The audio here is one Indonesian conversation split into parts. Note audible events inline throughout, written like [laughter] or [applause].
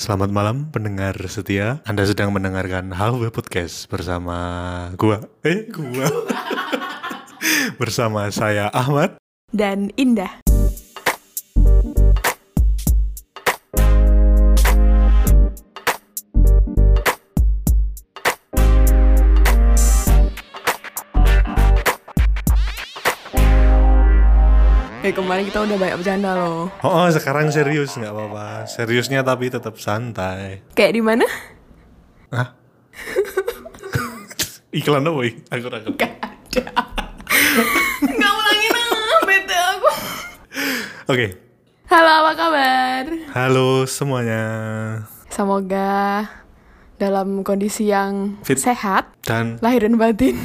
Selamat malam pendengar setia. Anda sedang mendengarkan Halwe Podcast bersama gua. Eh, gua. [laughs] bersama saya Ahmad. dan indah. Eh kemarin kita udah banyak bercanda loh. Oh, oh, sekarang serius nggak apa-apa. Seriusnya tapi tetap santai. Kayak di mana? Hah? [laughs] Iklan apa? Aku rakam. Gak ada. Gak ulangin ah, bete aku. Oke. Halo apa kabar? Halo semuanya. Semoga dalam kondisi yang Fit. sehat, Dan lahir dan batin.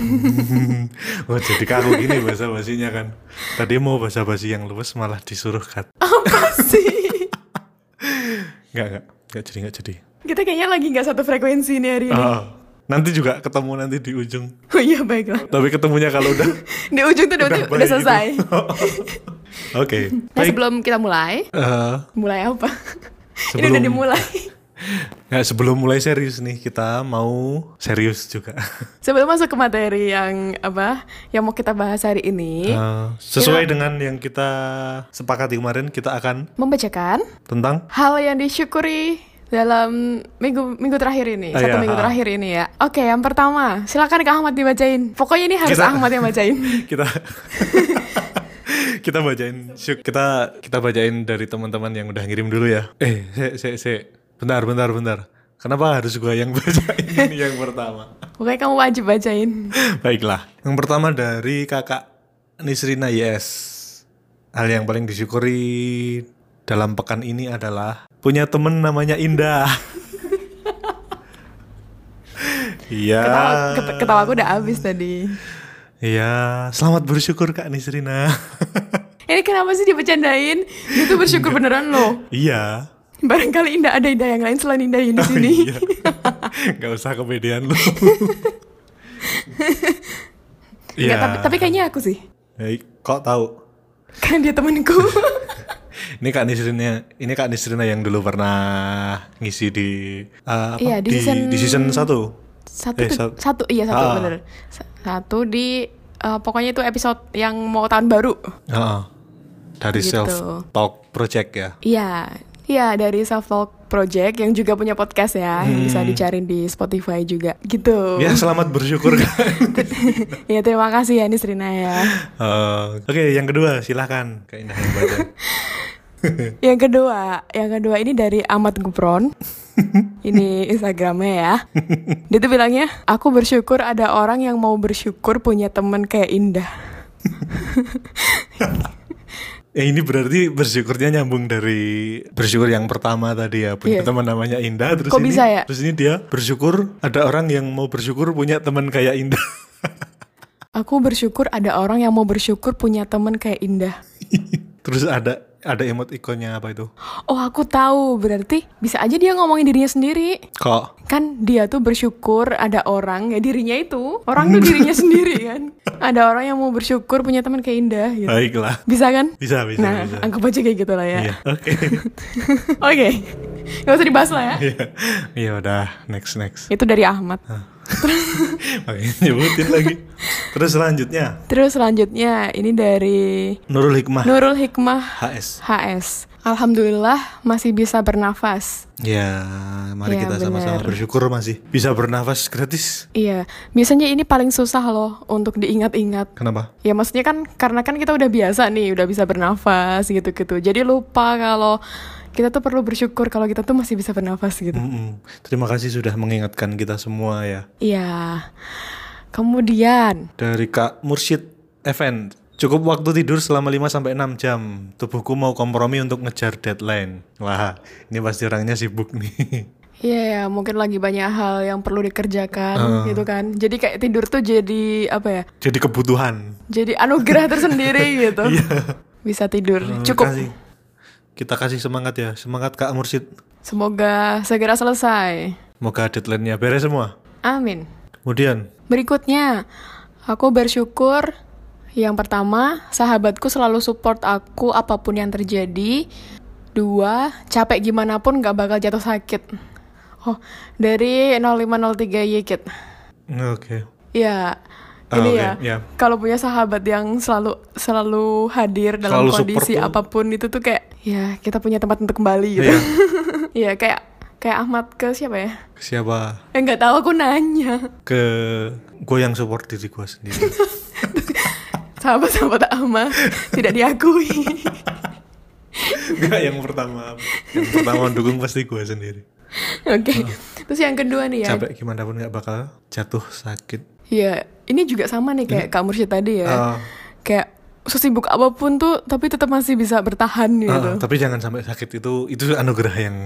[laughs] oh jadi kaku gini bahasa basinya kan. Tadi mau bahasa basi yang luwes malah disuruh cut. [laughs] apa sih? Nggak nggak nggak jadi nggak jadi. Kita kayaknya lagi nggak satu frekuensi nih hari ini. Oh, nanti juga ketemu nanti di ujung. Oh iya baiklah. Tapi ketemunya kalau udah [laughs] Di ujung tuh udah, udah, baik selesai. gitu. Oke. Nah Baik. sebelum kita mulai, Eh, mulai apa? Ini Sebelum- udah dimulai. [laughs] ya, sebelum mulai serius nih kita mau serius juga. [laughs] Sebelum masuk ke materi yang apa yang mau kita bahas hari ini, Eh, sesuai dengan yang kita sepakati kemarin kita akan membacakan tentang hal yang disyukuri dalam minggu minggu terakhir ini, Ah, satu iya, minggu ah. terakhir ini ya. Oke, yang pertama, silakan Kak Ahmad dibacain. Pokoknya ini harus Kita- Ahmad yang bacain. [laughs] kita kita bacain syuk kita kita bacain dari teman-teman yang udah ngirim dulu ya. Eh, se se se bentar bentar bentar. Kenapa harus gua yang [laughs] bacain ini yang pertama? Pokoknya kamu wajib bacain. [laughs] Baiklah. Yang pertama dari kakak Nisrina Yes. Hal yang paling disyukuri dalam pekan ini adalah punya temen namanya Indah. [laughs] Iya. Ketawa, ket- ketawa aku udah habis tadi. Iya, selamat bersyukur Kak Nisrina. Ini kenapa sih dibecandain? Dia tuh bersyukur beneran loh. iya. [laughs] Barangkali Indah ada Indah yang lain selain Indah ini Oh, sini. iya. [laughs] Gak usah kepedean lu. [laughs] Nggak, tapi, tapi kayaknya aku sih. Eh, kok tahu? Kan dia temenku. Ini Kak Nisrina, ini Kak Nisrina yang dulu pernah ngisi di eh, apa? Iya, di season- di season 1. satu, Eh, ke- sat- satu iya satu Ah. bener. Sa- Satu di eh, pokoknya itu episode yang mau tahun baru. Heeh. Dari Gitu. self talk project ya. Iya. Iya dari Self Talk Project yang juga punya podcast ya, yang bisa dicariin di Spotify juga gitu. Hmm. Ya selamat bersyukur. Iya [laughs] [laughs] terima kasih ya Nisrina ya. Eh, Oke, yang kedua silahkan Kak Indah yang baca. [laughs] yang kedua, yang kedua ini dari Ahmad Gupron. ini Instagramnya ya. Dia tuh bilangnya, aku bersyukur ada orang yang mau bersyukur punya temen kayak Indah. Eh ini berarti bersyukurnya nyambung dari bersyukur yang pertama tadi ya punya Iya. teman namanya Indah terus Kok ini bisa ya? terus ini dia bersyukur ada orang yang mau bersyukur punya teman kayak Indah. Aku bersyukur ada orang yang mau bersyukur punya temen kayak Indah. [laughs] terus ada ada emot ikonnya apa itu? Oh aku tahu, berarti bisa aja dia ngomongin dirinya sendiri. Kok Kan dia tuh bersyukur ada orang, ya dirinya itu. Orang tuh dirinya [laughs] sendiri kan. Ada orang yang mau bersyukur punya teman kayak Indah gitu. baiklah. Bisa kan? Bisa bisa Nah, bisa. anggap aja kayak gitu lah ya. Iya, oke. [laughs] Oke. Gak usah dibahas lah ya. Iya. Iya udah next next. Itu dari Ahmad. Oke, nyebutin [laughs] lagi. Terus selanjutnya Terus selanjutnya ini dari Nurul Hikmah Nurul Hikmah HS. HS. Alhamdulillah masih bisa bernafas. Ya, mari Iya, kita sama-sama bersyukur masih bisa bernafas gratis. Iya, biasanya ini paling susah loh untuk diingat-ingat. Kenapa? Ya maksudnya kan karena kan kita udah biasa nih, udah bisa bernafas gitu-gitu. Jadi lupa kalau kita tuh perlu bersyukur kalau kita tuh masih bisa bernafas gitu. Mm-mm. Terima kasih sudah mengingatkan kita semua ya. Iya. Kemudian, Dari Kak Mursyid Event. Cukup waktu tidur selama 5 sampai 6 jam. Tubuhku mau kompromi untuk ngejar deadline. Wah, ini pasti orangnya sibuk nih. iya ya mungkin lagi banyak hal yang perlu dikerjakan gitu kan. Jadi kayak tidur tuh jadi apa ya? Jadi kebutuhan. Jadi anugerah tersendiri [laughs] gitu. Bisa tidur. Cukup. kasih. Kita kasih semangat ya. Semangat Kak Mursyid. Semoga segera selesai. Semoga deadline-nya beres semua. Amin. Kemudian, Berikutnya, aku bersyukur yang pertama, sahabatku selalu support aku apa pun yang terjadi. Dua, capek gimana pun gak bakal jatuh sakit. Oh, dari 0503 Yikit. Oke. Ya, Ah, ini oke, ya. ya. Kalau punya sahabat yang selalu selalu hadir dalam Selalu kondisi support apa pun itu tuh kayak ya kita punya tempat untuk kembali gitu. Iya, [laughs] kayak kayak Ahmad ke siapa ya? Siapa? Eh nggak tahu aku nanya. Ke gue yang support diri gue sendiri. [laughs] Sahabat-sahabat Ahmad tidak diakui. [laughs] Enggak yang pertama. Yang pertama dukung pasti gue sendiri. Oke. Terus yang kedua nih ya. Capek gimana pun nggak bakal jatuh sakit. Iya, ini juga sama nih kayak Kak Mursyid tadi ya. Ah. Kayak sesibuk apa pun tuh tapi tetap masih bisa bertahan gitu. Ah, tapi jangan sampai sakit itu itu anugerah yang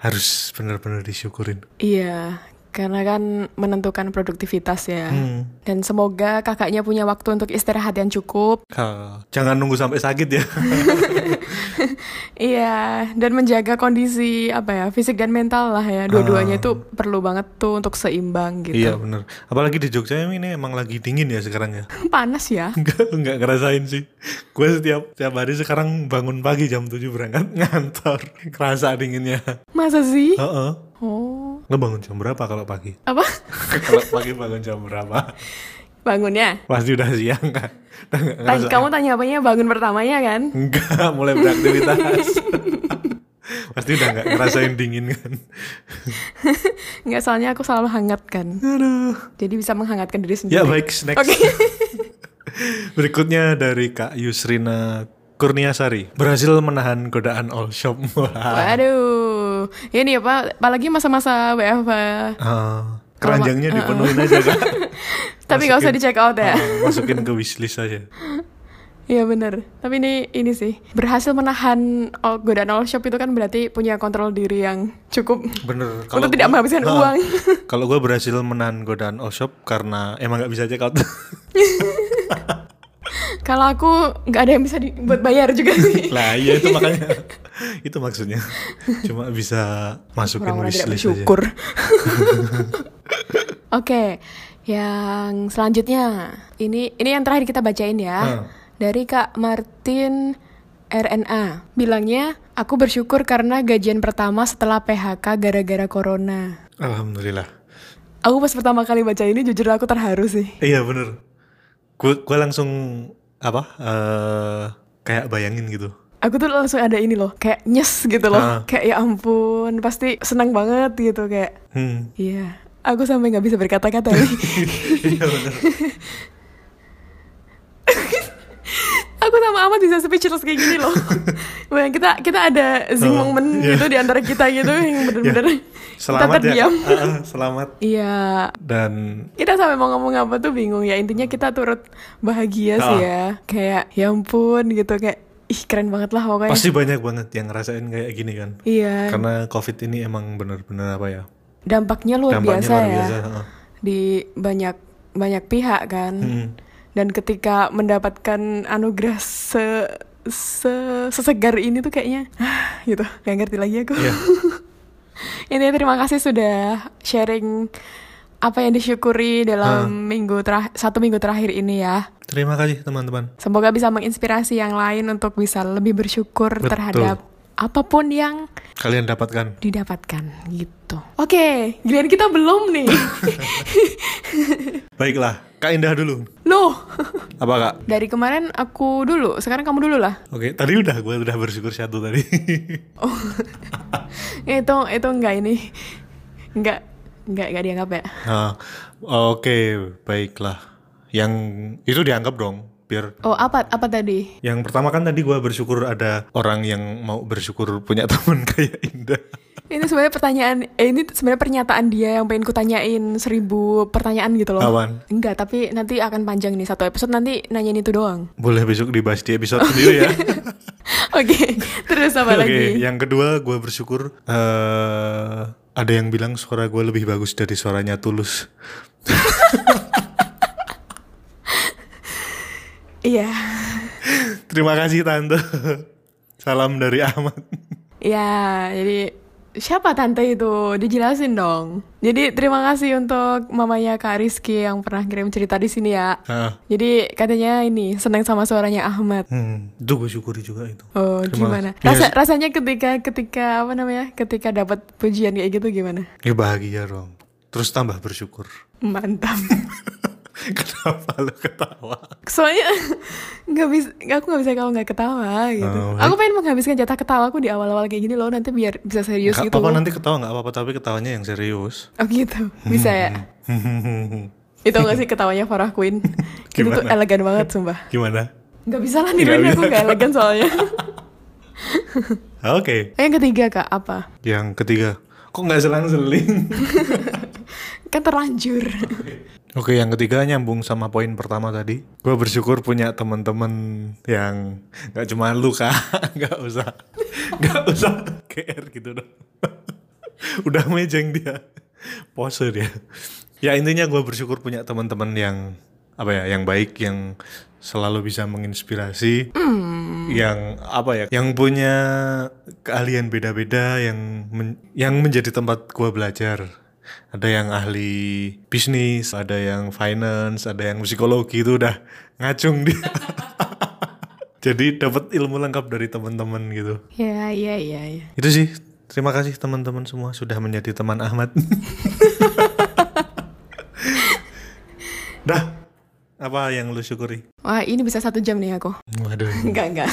harus benar-benar disyukurin. Iya, karena kan menentukan produktivitas ya. Hmm. Dan semoga kakaknya punya waktu untuk istirahat yang cukup. Ah, jangan nunggu sampai sakit ya. [laughs] Iya, dan menjaga kondisi apa ya, fisik dan mental lah ya. Dua-duanya itu perlu banget tuh untuk seimbang gitu. iya bener. Apalagi di Jogja ini emang lagi dingin ya sekarang ya. [laughs] Panas ya. [laughs] Enggak, enggak ngerasain sih. Gue setiap setiap hari sekarang bangun pagi jam 7 berangkat ngantor. Kerasa dinginnya. Masa sih? Heeh. Oh. Lo bangun jam berapa kalau pagi? Apa? [laughs] kalau pagi bangun jam berapa? Bangunnya? Pasti udah siang kan? Tanya, kamu tanya apanya bangun pertamanya kan? Enggak, mulai beraktivitas. [laughs] Pasti udah nggak ngerasain dingin kan? [laughs] Nggak, soalnya aku selalu hangat kan. Aduh. Jadi bisa menghangatkan diri sendiri. Ya baik, next. Oke. Berikutnya dari Kak Yusrina Kurniasari berhasil menahan godaan all shop. Waduh. Ini apa? Apalagi masa-masa WFH. Ah, keranjangnya dipenuhin [laughs] aja kak. Tapi nggak usah di check out ya. Ah, masukin ke wishlist aja. [laughs] Iya bener. Tapi ini ini sih berhasil menahan all, godaan all shop itu kan berarti punya kontrol diri yang cukup Bener. [laughs] untuk tidak menghabiskan Ah, uang. Kalau gue berhasil menahan godaan all shop karena emang nggak bisa check out. Kalau aku nggak ada yang bisa dibuat bayar juga [laughs] sih. lah iya itu makanya. itu maksudnya. Cuma bisa masukin wishlist aja. [laughs] Oke, yang selanjutnya ini ini yang terakhir kita bacain ya Hmm. dari Kak Martin RNA. Bilangnya aku bersyukur karena gajian pertama setelah PHK gara-gara corona. Alhamdulillah. Aku pas pertama kali baca ini jujur aku terharu sih. Iya bener. Gue gue langsung apa? eh kayak bayangin gitu. Aku tuh langsung ada ini loh, kayak nyes gitu loh. Ah. Kayak ya ampun, pasti senang banget gitu kayak. Hmm. Iya, aku sampai nggak bisa berkata-kata nih. [laughs] Iya. [laughs] aku sama Ahmad bisa speechless kayak gini loh. [laughs] Kita kita ada zing Oh, momen iya. gitu di antara kita gitu yang [laughs] bener-bener kita Selamat ya. terdiam. Ah, ah, selamat. Iya, Dan kita sampai mau ngomong apa tuh bingung ya. Intinya kita turut bahagia sih Ah. ya. Kayak ya ampun gitu kayak ih keren banget lah pokoknya. pasti banyak banget yang ngerasain kayak gini kan. Iya. Karena COVID ini emang bener-bener apa ya? Dampaknya luar Dampaknya biasa luar ya. biasa. ah. Di banyak banyak pihak kan. Hmm. Dan ketika mendapatkan anugerah se se sesegar ini tuh kayaknya ah, gitu. Gak ngerti lagi aku. Iya. [laughs] Ini terima kasih sudah sharing apa yang disyukuri dalam minggu terakhir satu minggu terakhir ini ya. Terima kasih teman-teman. Semoga bisa menginspirasi yang lain untuk bisa lebih bersyukur Betul. terhadap apa pun yang Kalian dapatkan. didapatkan gitu. Oke, giliran kita belum nih. [laughs] Baiklah, Kak Indah dulu. Loh, Apa Kak? dari kemarin aku dulu, sekarang kamu dulu lah. Oke, tadi udah gue udah bersyukur satu tadi. [laughs] itu itu enggak ini. Enggak enggak enggak dianggap ya. Nah, oke, baiklah. Yang itu dianggap dong, biar Oh, apa apa tadi? yang pertama kan tadi gue bersyukur ada orang yang mau bersyukur punya [laughs] teman kayak Indah. Ini sebenarnya pertanyaan, eh, ini sebenarnya pernyataan dia yang pengen kutanyain seribu pertanyaan gitu loh. Awan. Enggak, tapi nanti akan panjang nih satu episode nanti nanyain itu doang. Boleh besok dibahas di episode sendiri ya. [laughs] Oke, terus apa Oke, lagi? yang kedua gue bersyukur eh ada yang bilang suara gue lebih bagus dari suaranya Tulus. [laughs] Iya, Terima kasih tante. Salam dari Ahmad. ya jadi Siapa tante itu? Dijelasin dong. Jadi terima kasih untuk mamanya Kak Rizky yang pernah kirim cerita di sini ya. Ah, Jadi katanya ini senang sama suaranya Ahmad. hmm, itu gue syukuri juga itu. Oh, Terima gimana? kasih. Rasa rasanya ketika ketika apa namanya? Ketika dapat pujian kayak gitu gimana? Ya bahagia dong. Terus tambah bersyukur. Mantap. [laughs] [laughs] Kenapa lu ketawa? Soalnya nggak bisa, aku nggak bisa kalau nggak ketawa gitu. Oh, aku pengen menghabiskan jatah ketawa aku di awal-awal kayak gini loh, nanti biar bisa serius Gak gitu. apa-apa nanti ketawa nggak apa-apa tapi ketawanya yang serius. Oh gitu, bisa ya. [laughs] Itu gak sih ketawanya Farah Queen? [laughs] Itu tuh elegan banget sumpah. Gimana? Gak bisa lah niruin aku gak elegan soalnya. Oke. Yang ketiga kak apa? Yang ketiga, kok nggak selang-seling? Kan terlanjur. [laughs] Oke, yang ketiga nyambung sama poin pertama tadi. Gue bersyukur punya teman-teman yang nggak cuma lu kak, [laughs] nggak usah, nggak usah GR gitu dong. [laughs] Udah mejeng dia, pose dia. Ya intinya gue bersyukur punya teman-teman yang apa ya, yang baik, yang selalu bisa menginspirasi, yang apa ya, yang punya keahlian beda-beda, yang men- yang menjadi tempat gue belajar ada yang ahli bisnis, ada yang finance, ada yang psikologi itu udah ngacung dia. [laughs] Jadi dapat ilmu lengkap dari teman-teman gitu. ya, iya, iya, iya. Itu sih. Terima kasih teman-teman semua sudah menjadi teman Ahmad. [laughs] Dah. Apa yang lu syukuri? Wah ini bisa satu jam nih aku. Waduh. [laughs] Enggak, enggak.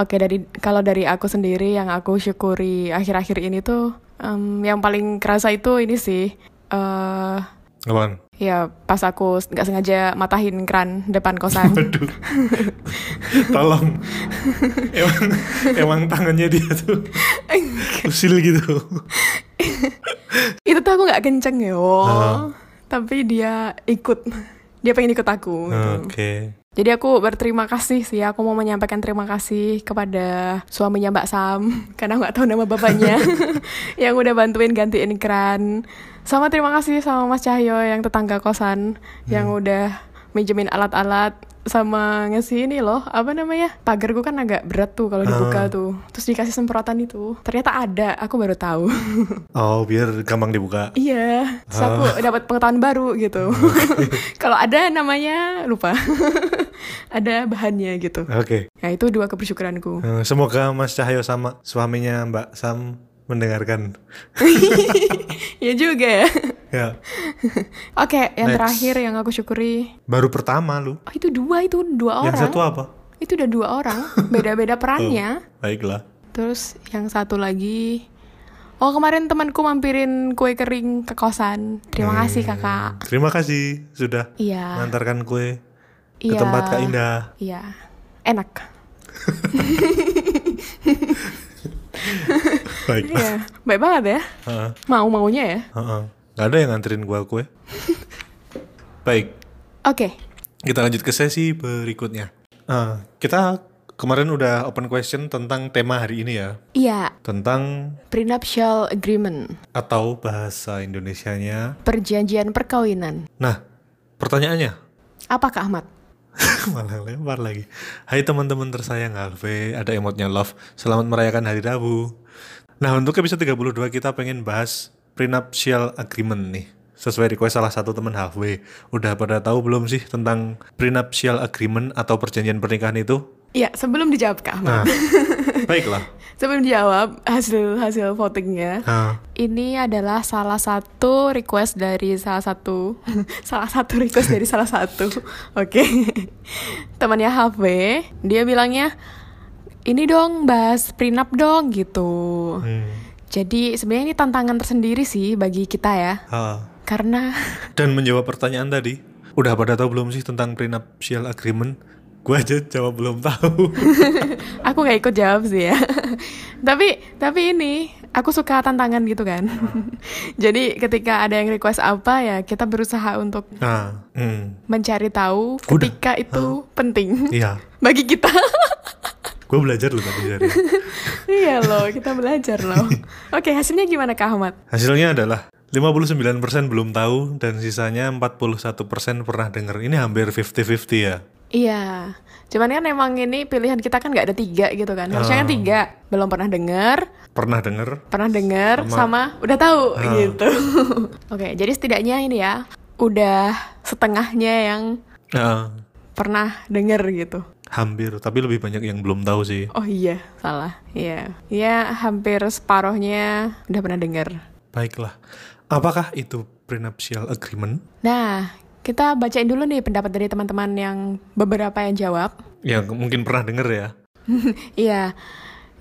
Oke, dari kalau dari aku sendiri yang aku syukuri akhir-akhir ini tuh em, yang paling kerasa itu ini sih eh Apaan? ya pas aku nggak sengaja matahin keran depan kosan. [laughs] Waduh. Tolong. emang emang tangannya dia tuh usil gitu. itu tuh aku nggak kenceng yo. Ah. Tapi dia ikut. Dia pengen ikut aku. gitu. Oke. Jadi aku berterima kasih sih. Aku mau menyampaikan terima kasih kepada suaminya Mbak Sam [laughs] karena nggak tahu nama bapaknya [laughs] yang udah bantuin gantiin keran. Sama terima kasih sama Mas Cahyo yang tetangga kosan yang udah minjemin alat-alat sama ngasih ini loh apa namanya? Pagarku kan agak berat tuh kalau dibuka tuh. Terus dikasih semprotan itu. Ternyata ada aku baru tahu. [laughs] Oh, biar gampang dibuka. iya terus aku dapat pengetahuan baru gitu. Kalau ada namanya lupa ada bahannya gitu Oke. Nah itu dua kebersyukuranku. Eh, Semoga Mas Cahyo sama suaminya Mbak Sam mendengarkan. [laughs] ya juga ya. Ya, [laughs] Oke, yang Next. terakhir yang aku syukuri. baru pertama lu. Oh, itu dua, itu dua Yang orang. satu apa? Itu udah dua orang, beda-beda [laughs] perannya. Baiklah. Terus yang satu lagi. Oh kemarin temanku mampirin kue kering ke kosan. Terima kasih kakak. Terima kasih sudah Iya. mengantarkan kue ke Iya. tempat Kak Indah. Iya. Enak. [laughs] Baiklah. Iya. Baik banget ya. Heeh, Mau maunya ya. heeh. Nggak ada yang nganterin gua kue. [laughs] Baik, Oke. kita lanjut ke sesi berikutnya. Ah, kita kemarin udah open question tentang tema hari ini ya, Iya. tentang Prenuptial agreement. atau bahasa Indonesianya. Perjanjian perkawinan. Nah, pertanyaannya, Apa Kak Ahmad? [laughs] malah lempar lagi. Hai teman-teman tersayang Alve, ada emotnya love. Selamat merayakan Hari Rabu. Nah, untuk episode 32 kita pengen bahas prenuptial agreement nih. Sesuai request salah satu teman Halfway. Udah pada tahu belum sih tentang prenuptial agreement atau perjanjian pernikahan itu? Iya, sebelum dijawab Kak Ahmad. Nah, [laughs] baiklah. [laughs] Sebelum dijawab hasil hasil votingnya, Nah, ini adalah salah satu request dari salah satu [laughs] salah satu request dari salah satu. [laughs] Oke. Temannya Halfway, dia bilangnya ini dong bahas prenup dong gitu. hmm, Jadi sebenarnya ini tantangan tersendiri sih bagi kita ya. ah. Karena Dan menjawab pertanyaan tadi, udah pada tahu belum sih tentang prenuptial agreement? Gue aja jawab belum tahu. [laughs] aku nggak ikut jawab sih ya. [laughs] tapi tapi ini aku suka tantangan gitu kan. [laughs] Jadi ketika ada yang request apa ya kita berusaha untuk nah, hmm, mencari tahu Udah. ketika itu penting iya. bagi kita. Gue belajar loh tadi dari. iya loh, kita belajar loh. Oke, hasilnya gimana Kak Ahmad? Hasilnya adalah 59% belum tahu dan sisanya 41% pernah denger. Ini hampir 50-50 ya. Iya, cuman kan emang ini pilihan kita kan nggak ada tiga gitu kan. Harusnya kan Ah. tiga. Belum pernah denger, Pernah denger? pernah denger, Sama- sama, udah tahu Ah. gitu. [laughs] Oke, jadi setidaknya ini ya, udah setengahnya yang Ah, pernah denger gitu. hampir, tapi lebih banyak yang belum tahu sih. Oh iya, salah. Iya, ya hampir separohnya udah pernah denger. Baiklah. Apakah itu prenuptial agreement? Nah, kita bacain dulu nih pendapat dari teman-teman yang beberapa yang jawab. Yang mungkin pernah denger ya. [laughs] Iya.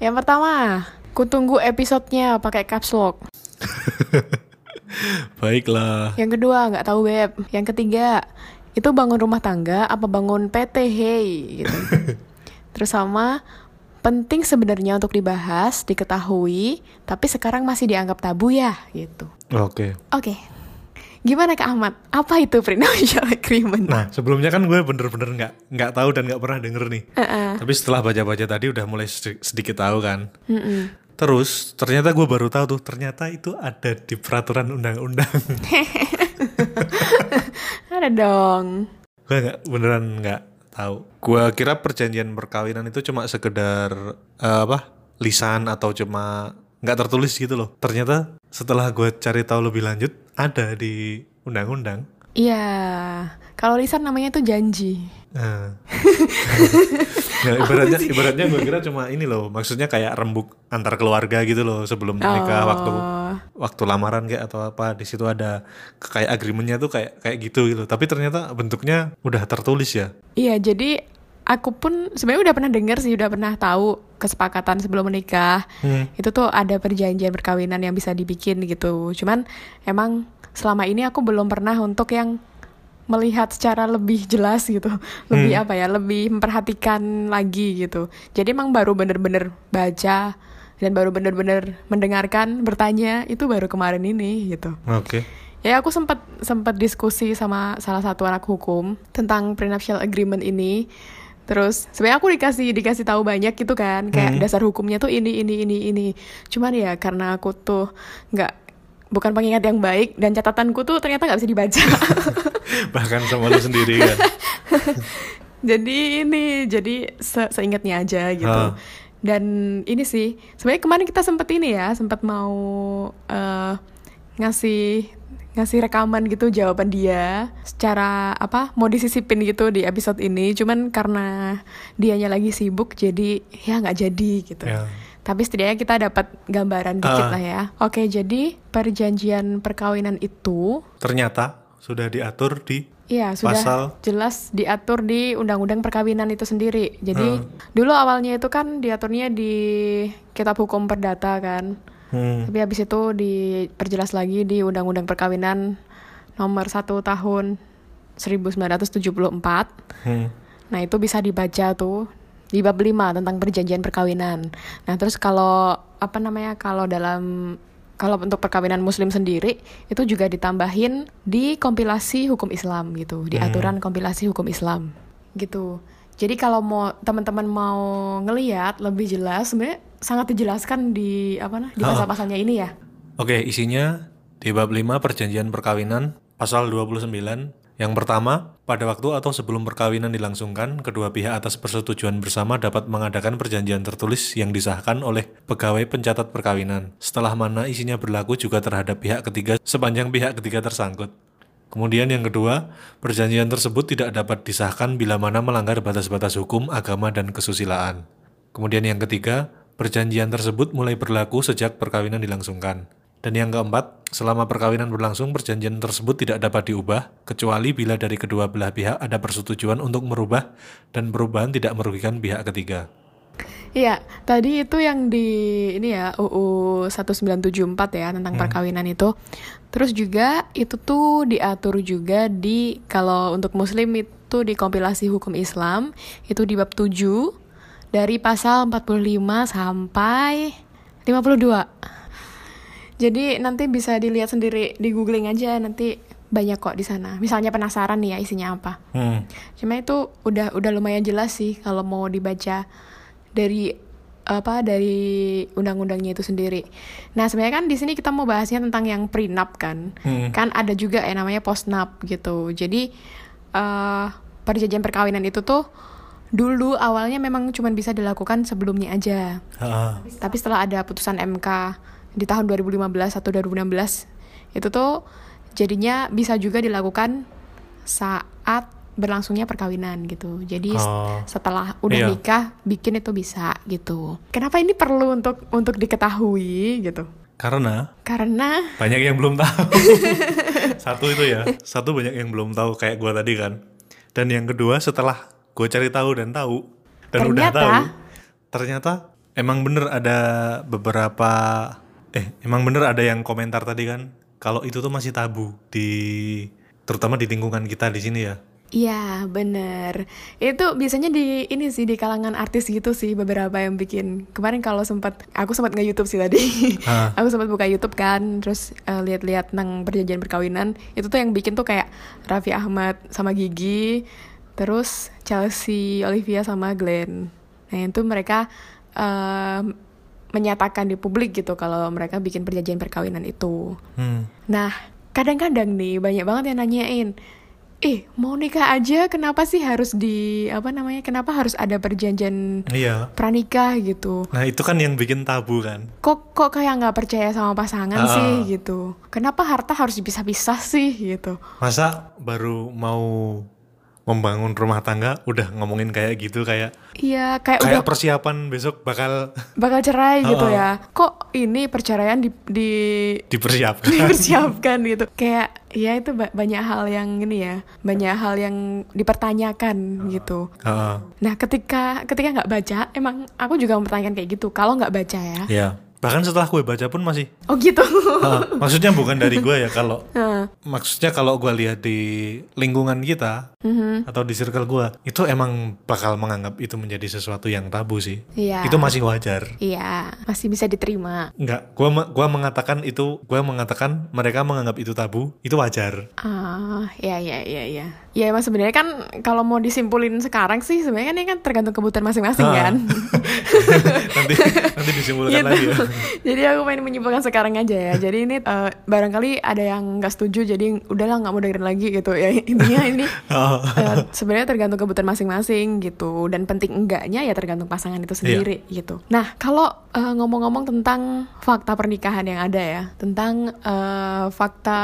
Yang pertama, kutunggu episodenya pakai caps lock. [laughs] Baiklah. Yang kedua, nggak tahu web. Yang ketiga, itu bangun rumah tangga apa bangun PT hey gitu. [laughs] Terus sama penting sebenarnya untuk dibahas, diketahui, tapi sekarang masih dianggap tabu ya gitu. Oke. Oke. Gimana Kak Ahmad? Apa itu prenuptial [laughs] agreement? Nah, sebelumnya kan gue bener-bener nggak nggak tahu dan nggak pernah denger nih. Heeh. Tapi setelah baca-baca tadi udah mulai sedi- sedikit tahu kan. Mm-mm. Terus ternyata gue baru tahu tuh ternyata itu ada di peraturan undang-undang. [laughs] Ada dong. gue nggak beneran nggak tahu. Gue kira perjanjian perkawinan itu cuma sekedar eh, apa lisan atau cuma nggak tertulis gitu loh. Ternyata setelah gue cari tahu lebih lanjut ada di undang-undang. Iya. Kalau lisan namanya itu janji. Nah. Nah, [laughs] ibaratnya ibaratnya gue kira cuma ini loh, maksudnya kayak rembuk antar keluarga gitu loh sebelum nikah Oh. waktu waktu lamaran kayak atau apa di situ ada kayak agreementnya tuh kayak kayak gitu gitu. Tapi ternyata bentuknya udah tertulis ya. Iya, jadi aku pun sebenarnya udah pernah dengar sih, udah pernah tahu kesepakatan sebelum menikah. Hmm. Itu tuh ada perjanjian perkawinan yang bisa dibikin gitu. Cuman emang selama ini aku belum pernah untuk yang melihat secara lebih jelas gitu. [laughs] Lebih apa ya? Lebih memperhatikan lagi gitu. Jadi emang baru bener-bener baca dan baru bener-bener mendengarkan, bertanya itu baru kemarin ini gitu. Oke. Ya aku sempat sempat diskusi sama salah satu anak hukum tentang prenuptial agreement ini. Terus sebenarnya aku dikasih dikasih tahu banyak gitu kan, kayak dasar hukumnya tuh ini ini ini ini. Cuman ya karena aku tuh nggak bukan pengingat yang baik dan catatanku tuh ternyata nggak bisa dibaca. [laughs] Bahkan sama lu sendiri kan. [laughs] jadi ini jadi se seingatnya aja gitu. Ah. Dan ini sih sebenarnya kemarin kita sempat ini ya, sempat mau eh, ngasih ngasih rekaman gitu jawaban dia secara apa mau disisipin gitu di episode ini cuman karena dianya lagi sibuk jadi ya nggak jadi gitu Ya. tapi setidaknya kita dapat gambaran dikit Ah. lah ya oke jadi perjanjian perkawinan itu Ternyata sudah diatur di Iya, sudah Pasal? jelas diatur di Undang-Undang Perkawinan itu sendiri. Jadi Hmm. dulu awalnya itu kan diaturnya di Kitab Hukum Perdata kan. Hmm, Tapi habis itu diperjelas lagi di Undang-Undang Perkawinan nomor 1 tahun 1974. hmm. Nah, itu bisa dibaca tuh di bab 5 tentang perjanjian perkawinan. Nah, terus kalau apa namanya? Kalau dalam kalau untuk perkawinan muslim sendiri itu juga ditambahin di kompilasi hukum Islam gitu, di aturan kompilasi hukum Islam gitu. Jadi kalau mau teman-teman mau ngeliat lebih jelas sebenarnya sangat dijelaskan di apa nah di pasal-pasalnya ini ya. Oke, isinya di bab 5 perjanjian perkawinan pasal 29. Yang pertama, pada waktu atau sebelum perkawinan dilangsungkan, kedua pihak atas persetujuan bersama dapat mengadakan perjanjian tertulis yang disahkan oleh pegawai pencatat perkawinan. Setelah mana isinya berlaku juga terhadap pihak ketiga sepanjang pihak ketiga tersangkut. Kemudian yang kedua, perjanjian tersebut tidak dapat disahkan bila mana melanggar batas-batas hukum, agama, dan kesusilaan. Kemudian yang ketiga, perjanjian tersebut mulai berlaku sejak perkawinan dilangsungkan. Dan yang keempat, selama perkawinan berlangsung, perjanjian tersebut tidak dapat diubah, kecuali bila dari kedua belah pihak ada persetujuan untuk merubah dan perubahan tidak merugikan pihak ketiga. Iya, tadi itu yang di ini ya UU 1974 ya tentang perkawinan itu. Terus juga itu tuh diatur juga di kalau untuk muslim itu di kompilasi hukum Islam itu di bab 7 dari pasal 45 sampai 52. Jadi nanti bisa dilihat sendiri di googling aja nanti banyak kok di sana. Misalnya penasaran nih ya isinya apa. Hmm. Cuma itu udah udah lumayan jelas sih kalau mau dibaca dari apa dari undang-undangnya itu sendiri. Nah sebenarnya kan di sini kita mau bahasnya tentang yang prenup kan, Hmm. kan ada juga yang namanya postnup gitu. Jadi eh perjanjian perkawinan itu tuh dulu awalnya memang cuma bisa dilakukan sebelumnya aja. Tapi setelah ada putusan MK di tahun 2015 atau 2016 itu tuh jadinya bisa juga dilakukan saat berlangsungnya perkawinan gitu. Jadi Oh. setelah udah Iya. nikah bikin itu bisa gitu. Kenapa ini perlu untuk untuk diketahui gitu? karena Karena banyak yang belum tahu. [laughs] Satu itu ya, satu banyak yang belum tahu kayak gua tadi kan. Dan yang kedua setelah gue cari tahu dan tahu dan udah Ternyata- tahu, ternyata emang bener ada beberapa eh emang bener ada yang komentar tadi kan kalau itu tuh masih tabu di terutama di lingkungan kita di sini ya. Iya bener. Itu biasanya di ini sih di kalangan artis gitu sih beberapa yang bikin. Kemarin kalau sempat aku sempat nge YouTube sih tadi. Ah. [laughs] Aku sempat buka YouTube kan Terus eh, lihat-lihat tentang perjanjian perkawinan. Itu tuh yang bikin tuh kayak Raffi Ahmad sama Gigi Terus Chelsea Olivia sama Glenn. Nah itu mereka eh, menyatakan di publik gitu Kalau mereka bikin perjanjian perkawinan itu. Hmm. Nah, kadang-kadang nih banyak banget yang nanyain, "Eh, mau nikah aja kenapa sih harus di apa namanya? Kenapa harus ada perjanjian Iya. pranikah gitu? Nah itu kan yang bikin tabu kan. Kok kok kayak nggak percaya sama pasangan Ah. sih gitu? Kenapa harta harus dipisah-pisah sih gitu?" Masa baru mau membangun rumah tangga udah ngomongin kayak gitu kayak Iya, kayak, kayak udah persiapan besok bakal bakal cerai gitu Ah. ya. Kok ini perceraian di di dipersiapkan. [laughs] dipersiapkan gitu. Kayak ya itu ba- banyak hal yang ini ya, banyak hal yang dipertanyakan gitu. Heeh. Nah, ketika ketika nggak baca, emang aku juga mempertanyakan kayak gitu. Kalau nggak baca ya. Iya. Bahkan setelah gue baca pun masih. Oh gitu. Heeh. maksudnya bukan dari [laughs] gue ya kalau Nah, maksudnya kalau gue lihat di lingkungan kita mhm. atau di circle gue itu emang bakal menganggap itu menjadi sesuatu yang tabu sih. Iya. Itu masih wajar. Iya, masih bisa diterima. Enggak, gua me- gua mengatakan itu, gua mengatakan mereka menganggap itu tabu, itu wajar. Ah, ya ya ya ya. Ya emang sebenarnya kan kalau mau disimpulin sekarang sih sebenarnya kan ini kan tergantung kebutuhan masing-masing Ah. kan. [laughs] nanti nanti disimpulkan Gitu. lagi ya. jadi aku main menyimpulkan sekarang aja ya. Jadi ini eh, barangkali ada yang nggak setuju, jadi udahlah nggak mau dengerin lagi gitu ya. [laughs] Intinya ini Oh. [laughs] sebenarnya tergantung kebutuhan masing-masing gitu. Dan penting enggaknya ya tergantung pasangan itu sendiri gitu. Nah kalau eh, ngomong-ngomong tentang fakta pernikahan yang ada ya, tentang eh, fakta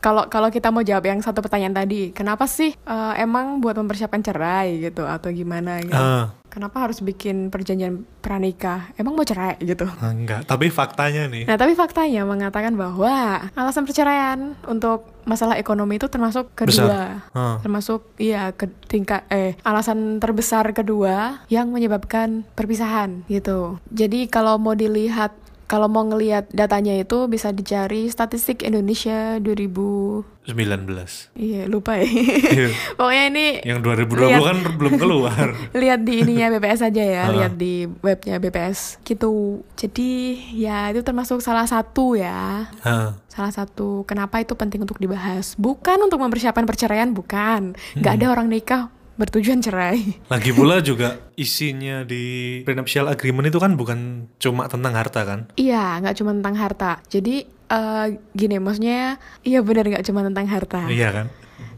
kalau kalau kita mau jawab yang satu pertanyaan tadi, kenapa sih eh, emang buat mempersiapkan cerai gitu atau gimana gitu? Ah, Kenapa harus bikin perjanjian pranikah? Emang mau cerai gitu? enggak, tapi faktanya nih. Nah, tapi faktanya mengatakan bahwa alasan perceraian untuk masalah ekonomi itu termasuk kedua. Besar. Ah. Termasuk iya ke tingkat eh alasan terbesar kedua yang menyebabkan perpisahan gitu. Jadi kalau mau dilihat kalau mau ngelihat datanya itu bisa dicari statistik Indonesia 2000 19. iya lupa ya. Iya. [laughs] Pokoknya ini Yang 2020 Lihat. kan belum keluar. [laughs] lihat di ininya BPS aja ya, lihat di webnya BPS gitu. Jadi ya itu termasuk salah satu ya, Ah, salah satu kenapa itu penting untuk dibahas. Bukan untuk mempersiapkan perceraian, bukan. Nggak Hmm. ada orang nikah bertujuan cerai. Lagi pula juga isinya di prenuptial agreement itu kan bukan cuma tentang harta kan? Iya, nggak cuma tentang harta. Jadi eh, gini, maksudnya iya benar nggak cuma tentang harta. Iya kan?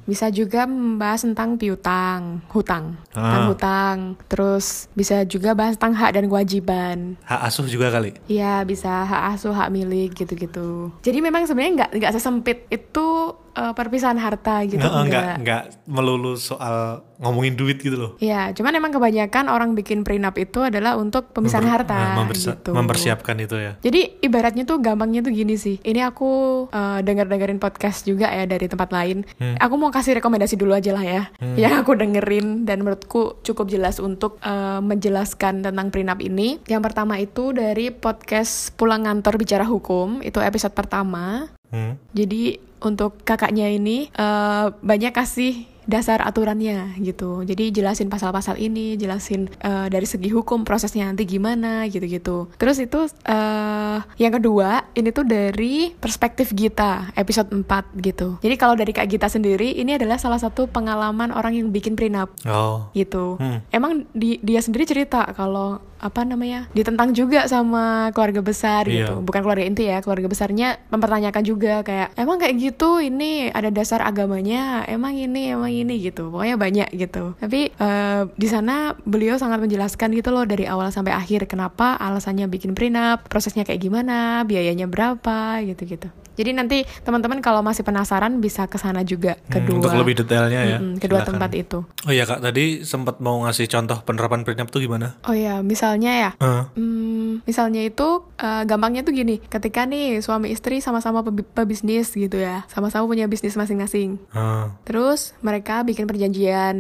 Bisa juga membahas tentang piutang, hutang, tentang Ah. hutang. Terus bisa juga bahas tentang hak dan kewajiban. Hak asuh juga kali. Iya bisa hak asuh hak milik gitu-gitu. Jadi memang sebenarnya nggak nggak sesempit itu eh, perpisahan harta gitu Nggak, enggak, enggak. enggak melulu soal ngomongin duit gitu loh. Iya, cuman emang kebanyakan orang bikin prenup itu adalah untuk pemisahan Memper- harta ah, mempersia- gitu. Mempersiapkan itu ya. Jadi ibaratnya tuh gampangnya tuh gini sih. Ini aku eh, denger-dengerin podcast juga ya dari tempat lain. Hmm. Aku mau kasih rekomendasi dulu aja lah ya. Yang aku dengerin dan menurutku cukup jelas untuk eh, menjelaskan tentang prenup ini. Yang pertama itu dari podcast Pulang Ngantor Bicara Hukum. Itu episode pertama. Hmm. Jadi untuk kakaknya ini eh, banyak kasih dasar aturannya gitu. Jadi jelasin pasal-pasal ini, jelasin eh, dari segi hukum prosesnya nanti gimana gitu-gitu. Terus itu eh yang kedua, ini tuh dari perspektif Gita episode 4 gitu. Jadi kalau dari Kak Gita sendiri ini adalah salah satu pengalaman orang yang bikin prenup Oh. gitu. Hmm. Emang di- dia sendiri cerita kalau apa namanya ditentang juga sama keluarga besar Iya. gitu. Bukan keluarga inti ya keluarga besarnya mempertanyakan juga kayak emang kayak gitu? Ini ada dasar agamanya? Emang ini emang ini? Gitu. Pokoknya banyak gitu. Tapi eh, di sana beliau sangat menjelaskan gitu loh dari awal sampai akhir kenapa alasannya bikin prenup prosesnya kayak gimana biayanya berapa gitu gitu jadi nanti teman-teman kalau masih penasaran bisa ke sana juga Hmm, kedua untuk lebih detailnya ya. Mm-mm, kedua silakan. tempat itu Oh iya kak, tadi sempat mau ngasih contoh penerapan prenup tuh gimana? oh ya misalnya ya Eh, Hmm, misalnya itu eh, gampangnya tuh gini, ketika nih suami istri sama-sama pebi- pebisnis gitu ya, sama-sama punya bisnis masing-masing. eh, Terus mereka bikin perjanjian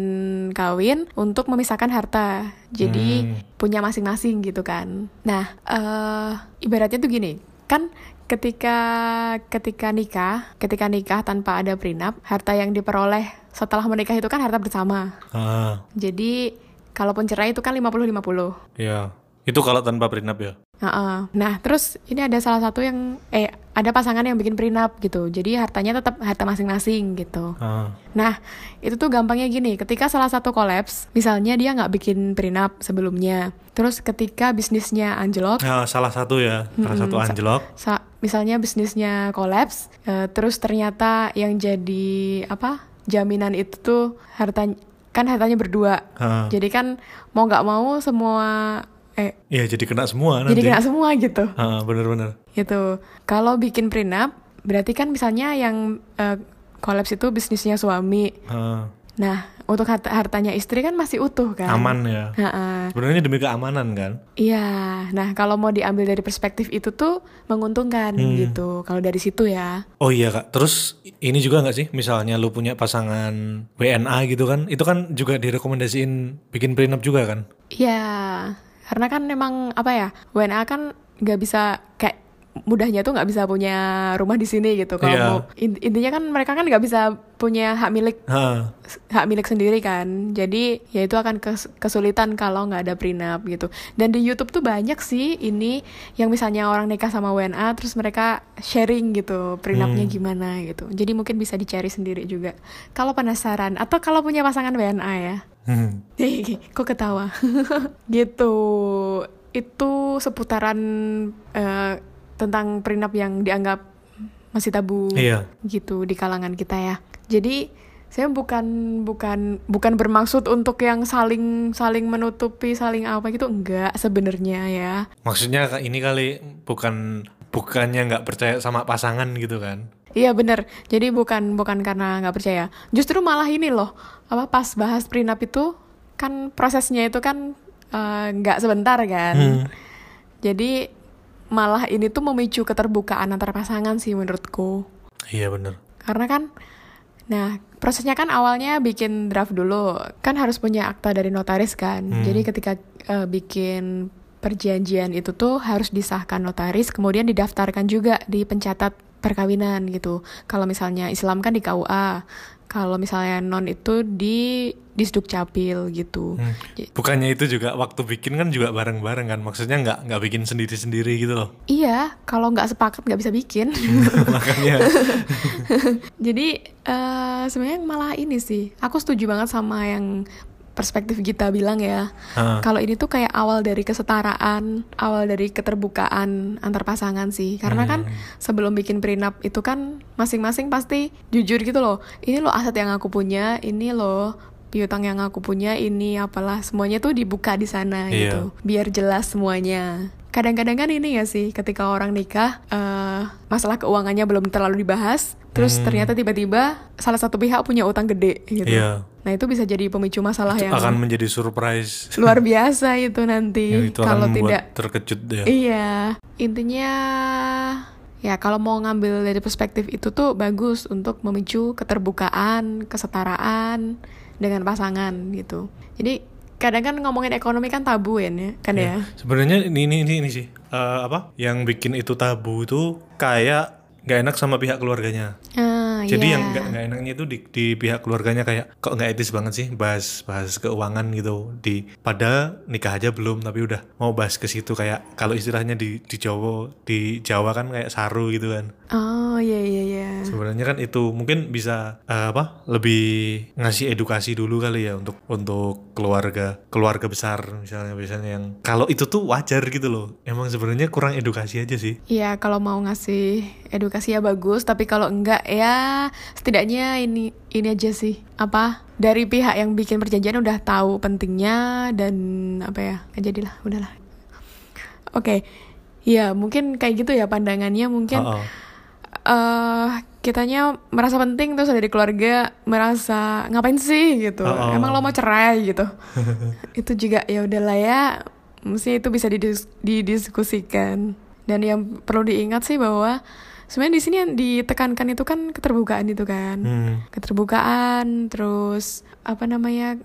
kawin untuk memisahkan harta, jadi Hmm. punya masing-masing gitu kan. Nah, eh ibaratnya tuh gini, kan ketika ketika nikah, ketika nikah tanpa ada prenup, harta yang diperoleh setelah menikah itu kan harta bersama. eh, Jadi kalaupun cerai itu kan 50-50. ya. Itu kalau tanpa prenup ya. Heeh. Nah, terus ini ada salah satu yang eh ada pasangan yang bikin prenup gitu. Jadi hartanya tetap harta masing-masing gitu. Eh, Nah, itu tuh gampangnya gini, ketika salah satu kolaps, misalnya dia nggak bikin prenup sebelumnya, terus ketika bisnisnya anjlok, ya, salah satu ya, salah satu sa- anjlok. sa- misalnya bisnisnya kolaps, eh, terus ternyata yang jadi apa jaminan itu tuh harta kan hartanya berdua. Eh, Jadi kan mau nggak mau semua eh Iya jadi kena semua nanti. jadi kena semua gitu. Eh, bener-bener. gitu. Kalau bikin prenup, berarti kan misalnya yang eh, kolaps itu bisnisnya suami. Eh, Nah, untuk harta hartanya istri kan masih utuh kan? aman ya. Sebenarnya demi keamanan kan. Iya. Nah, kalau mau diambil dari perspektif itu tuh menguntungkan Hmm. gitu. Kalau dari situ ya. Oh iya kak, terus ini juga nggak sih, misalnya lu punya pasangan WNA gitu kan, itu kan juga direkomendasiin bikin prenup juga kan? Iya. Karena kan memang apa ya? WNA kan nggak bisa kayak mudahnya tuh nggak bisa punya rumah di sini gitu. Kalau mau in- intinya kan mereka kan nggak bisa punya hak milik Hah, hak milik sendiri kan jadi ya itu akan kes- kesulitan kalau nggak ada prenup gitu dan di YouTube tuh banyak sih ini yang misalnya orang nikah sama WNA terus mereka sharing gitu prenupnya gimana gitu jadi mungkin bisa dicari sendiri juga kalau penasaran atau kalau punya pasangan WNA ya hmm. [laughs] kok ketawa [laughs] gitu itu seputaran eh, tentang prenup yang dianggap masih tabu Iya. gitu di kalangan kita ya. Jadi saya bukan bukan bukan bermaksud untuk yang saling saling menutupi saling apa gitu enggak sebenarnya ya. Maksudnya ini kali bukan bukannya nggak percaya sama pasangan gitu kan? Iya bener. Jadi bukan bukan karena nggak percaya. Justru malah ini loh apa pas bahas prenup itu kan prosesnya itu kan eh, nggak sebentar kan. Hmm. Jadi malah ini tuh memicu keterbukaan antar pasangan sih menurutku. Iya bener. Karena kan, nah prosesnya kan awalnya bikin draft dulu, kan harus punya akta dari notaris kan. Hmm. Jadi ketika eh, bikin perjanjian itu tuh harus disahkan notaris, kemudian didaftarkan juga di pencatat perkawinan gitu. Kalau misalnya Islam kan di KUA, kalau misalnya non itu di Disduk Capil gitu. Hmm. Bukannya itu juga waktu bikin kan juga bareng-bareng kan? Maksudnya nggak nggak bikin sendiri-sendiri gitu loh. Iya, kalau nggak sepakat nggak bisa bikin. [laughs] Makanya. [laughs] Jadi eh sebenarnya malah ini sih, aku setuju banget sama yang perspektif Gita bilang ya. Hah. Kalau ini tuh kayak awal dari kesetaraan, awal dari keterbukaan antar pasangan sih. Karena kan sebelum bikin prenup itu kan masing-masing pasti jujur gitu loh. Ini loh aset yang aku punya, ini loh piutang yang aku punya, ini apalah semuanya tuh dibuka di sana Iya. gitu. Biar jelas semuanya. Kadang-kadang kan ini ya sih, ketika orang nikah, eh masalah keuangannya belum terlalu dibahas, terus Hmm. ternyata tiba-tiba salah satu pihak punya utang gede gitu. Iya. Nah itu bisa jadi pemicu masalah yang Akan menjadi surprise. luar biasa itu nanti [laughs] itu kalau tidak terkejut ya. iya intinya ya kalau mau ngambil dari perspektif itu tuh bagus untuk memicu keterbukaan kesetaraan dengan pasangan gitu jadi kadang kan ngomongin ekonomi kan tabu ya kan ya Sebenarnya ini ini ini, ini sih Eh, apa? Yang bikin itu tabu itu kayak nggak enak sama pihak keluarganya. ah Jadi iya. yang nggak nggak enaknya itu di, di pihak keluarganya kayak kok nggak etis banget sih bahas bahas keuangan gitu di padahal nikah aja belum tapi udah mau bahas ke situ kayak kalau istilahnya di di Jawa di Jawa kan kayak saru gitu kan. Oh iya iya iya. Sebenarnya kan itu mungkin bisa eh, apa lebih ngasih edukasi dulu kali ya untuk untuk keluarga keluarga besar misalnya biasanya yang kalau itu tuh wajar gitu loh. Emang sebenarnya kurang edukasi aja sih. Iya kalau mau ngasih edukasi ya bagus, tapi kalau enggak ya setidaknya ini ini aja sih apa dari pihak yang bikin perjanjian udah tahu pentingnya dan apa ya nggak jadilah udahlah. Oke, ya mungkin kayak gitu ya pandangannya mungkin Oh, oh. eh kitanya merasa penting terus dari keluarga merasa ngapain sih gitu Oh, oh. emang lo mau cerai gitu [laughs] itu juga ya udahlah ya mesti itu bisa didis- didiskusikan dan yang perlu diingat sih bahwa sebenarnya di sini yang ditekankan itu kan keterbukaan itu kan Hmm. keterbukaan terus apa namanya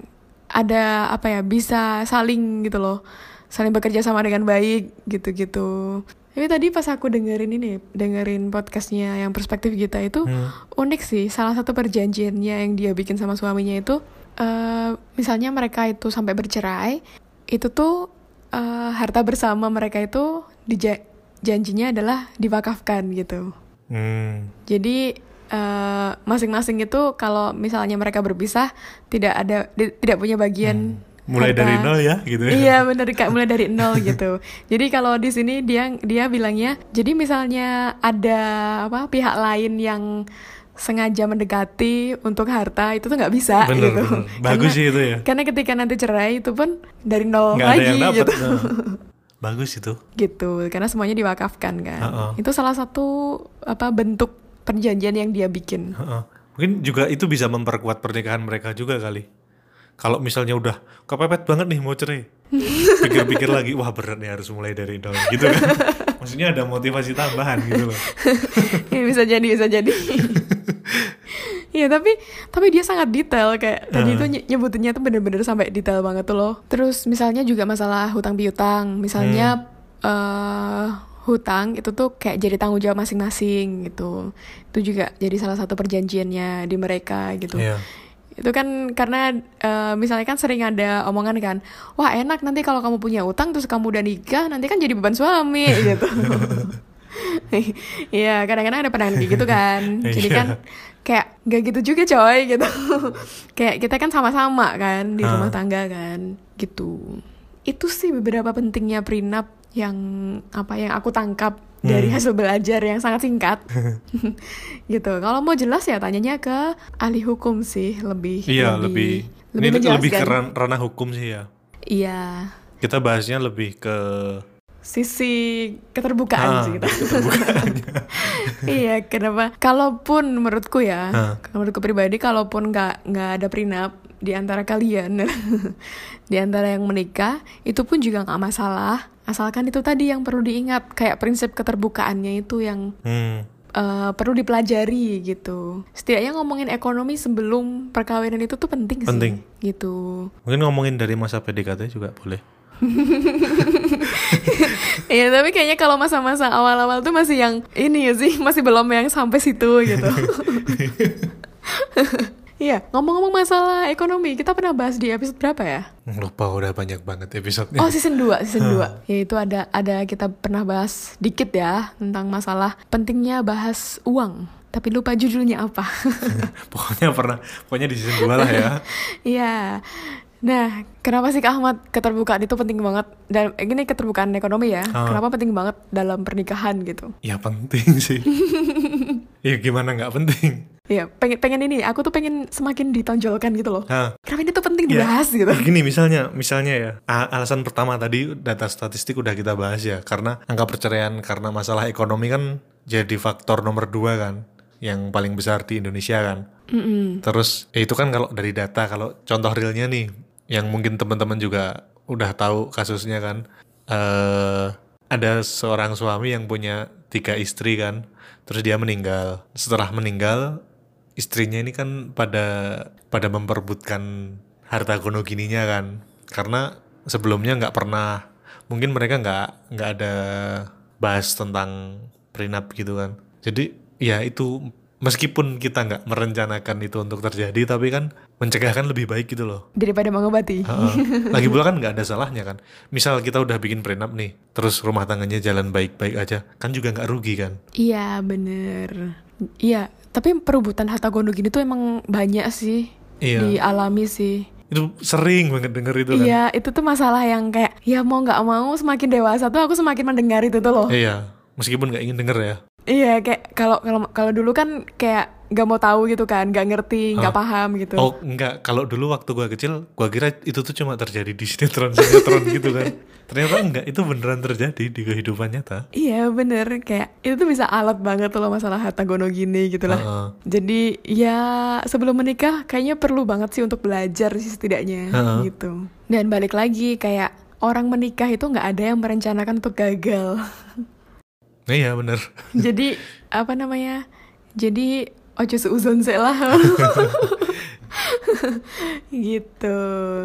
ada apa ya bisa saling gitu loh saling bekerja sama dengan baik gitu-gitu tapi tadi pas aku dengerin ini dengerin podcastnya yang perspektif kita itu Hmm. unik sih salah satu perjanjiannya yang dia bikin sama suaminya itu eh misalnya mereka itu sampai bercerai itu tuh eh, harta bersama mereka itu dija- janjinya adalah diwakafkan gitu Hmm. jadi eh, masing-masing itu kalau misalnya mereka berpisah tidak ada di- tidak punya bagian Mulai harta. dari nol ya gitu ya. Iya bener kak mulai dari nol [laughs] gitu. Jadi kalau di sini dia dia bilangnya, jadi misalnya ada apa pihak lain yang sengaja mendekati untuk harta itu tuh nggak bisa Bener, gitu. bener. [laughs] Bagus sih itu ya. Karena ketika nanti cerai itu pun dari nol ada lagi yang dapat gitu. Nah, [laughs] bagus itu gitu. Karena semuanya diwakafkan kan. Heeh. Itu salah satu apa bentuk perjanjian yang dia bikin. Heeh. mungkin juga itu bisa memperkuat pernikahan mereka juga kali kalau misalnya udah kepepet banget nih mau cerai [laughs] pikir-pikir lagi wah berat nih harus mulai dari nol gitu kan [laughs] maksudnya ada motivasi tambahan gitu loh [laughs] Iya bisa jadi bisa jadi. Iya tapi tapi dia sangat detail kayak tadi itu nye- nyebutinnya tuh bener-bener sampai detail banget tuh loh. Terus misalnya juga masalah hutang piutang, misalnya eh hutang itu tuh kayak jadi tanggung jawab masing-masing gitu. Itu juga jadi salah satu perjanjiannya di mereka gitu. Iya. Itu kan karena eh, misalnya kan sering ada omongan kan, wah enak nanti kalau kamu punya utang terus kamu udah nikah nanti kan jadi beban suami [laughs] gitu. [laughs] [laughs] Iya kadang-kadang ada pandangan kayak gitu kan. [laughs] Jadi kan kayak gak gitu juga coy gitu. [laughs] kayak kita kan sama-sama kan di rumah Ah. tangga kan gitu. Itu sih beberapa pentingnya prenup yang apa yang aku tangkap dari hasil belajar yang sangat singkat. gitu. Kalau mau jelas ya tanyanya ke ahli hukum sih lebih iya lebih, lebih ini lebih ke ranah hukum sih ya Iya. kita bahasnya lebih ke Sisi keterbukaan Ah, sih kita. [laughs] iya, kenapa? Kalaupun menurutku ya, Hah. kalau menurutku pribadi, kalaupun nggak nggak ada prenup di antara kalian, [laughs] di antara yang menikah, itu pun juga nggak masalah. Asalkan itu tadi yang perlu diingat, kayak prinsip keterbukaannya itu yang hmm. eh, perlu dipelajari gitu. Setidaknya ngomongin ekonomi sebelum perkawinan itu tuh penting, Penting. sih. Gitu. mungkin ngomongin dari masa PDKT juga boleh [laughs] [laughs] Iya tapi kayaknya kalau masa-masa awal-awal tuh masih yang ini ya sih masih belum yang sampai situ gitu. [laughs] Iya ngomong-ngomong masalah ekonomi kita pernah bahas di episode berapa ya? lupa udah banyak banget episodenya Oh season 2 season 2 Yaitu ada ada kita pernah bahas dikit ya tentang masalah pentingnya bahas uang. Tapi lupa judulnya apa. [laughs] pokoknya pernah pokoknya di season 2 lah ya Iya. Nah, kenapa sih Kak Ahmad keterbukaan itu penting banget dan eh, ini keterbukaan ekonomi ya. Ah. Kenapa penting banget dalam pernikahan gitu? ya penting sih [laughs] ya gimana nggak penting Iya, pengen pengen ini. Aku tuh pengen semakin ditonjolkan gitu loh. Hah. Kenapa ini tuh penting Ya, dibahas gitu? Gini misalnya, misalnya ya, alasan pertama tadi data statistik udah kita bahas ya, karena angka perceraian karena masalah ekonomi kan jadi faktor nomor dua kan, yang paling besar di Indonesia kan. Mm-mm. Terus ya itu kan kalau dari data, kalau contoh realnya nih, yang mungkin teman-teman juga udah tahu kasusnya kan, eh ada seorang suami yang punya tiga istri kan, terus dia meninggal. Setelah meninggal, istrinya ini kan pada pada memperebutkan harta gono gininya kan, karena sebelumnya nggak pernah, mungkin mereka nggak nggak ada bahas tentang prenup gitu kan. Jadi ya itu meskipun kita nggak merencanakan itu untuk terjadi tapi kan mencegah kan lebih baik gitu loh Daripada mengobati. Heeh. [laughs] lagi pula kan nggak ada salahnya kan misal kita udah bikin prenup nih terus rumah tangganya jalan baik-baik aja kan juga nggak rugi kan Iya bener. Iya, tapi perebutan harta gono gini tuh emang banyak sih. Iya. Dialami sih. itu sering banget denger itu kan Iya, itu tuh masalah yang kayak ya mau nggak mau semakin dewasa tuh aku semakin mendengar itu tuh loh. iya meskipun nggak ingin denger ya Iya, kayak kalau kalau kalau dulu kan kayak nggak mau tahu gitu kan, nggak ngerti, nggak paham gitu. oh enggak kalau dulu waktu gua kecil gua kira itu tuh cuma terjadi di sinetron sinetron gitu kan ternyata enggak itu beneran terjadi di kehidupan nyata Iya bener, kayak itu tuh bisa alat banget loh masalah harta gono gini gitu lah. Heeh. Jadi ya sebelum menikah kayaknya perlu banget sih untuk belajar sih setidaknya Heeh. gitu. Dan balik lagi kayak orang menikah itu nggak ada yang merencanakan untuk gagal. Iya bener Jadi apa namanya? Jadi ojo seuzon lah. [laughs] gitu.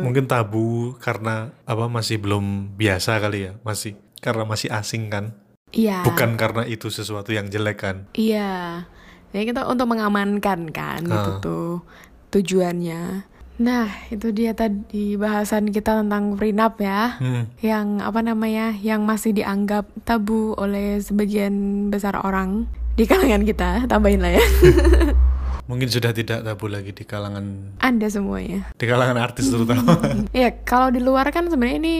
mungkin tabu karena apa masih belum biasa kali ya masih karena masih asing kan Iya. bukan karena itu sesuatu yang jelek kan Iya. Jadi kita untuk mengamankan kan itu Ah. tuh tujuannya. Nah, itu dia tadi bahasan kita tentang prenup ya. Hmm. Yang apa namanya? Yang masih dianggap tabu oleh sebagian besar orang di kalangan kita, tambahin lah ya. [laughs] mungkin sudah tidak tabu lagi di kalangan Anda semuanya. di kalangan artis terutama [laughs] Iya, kalau di luar kan sebenarnya ini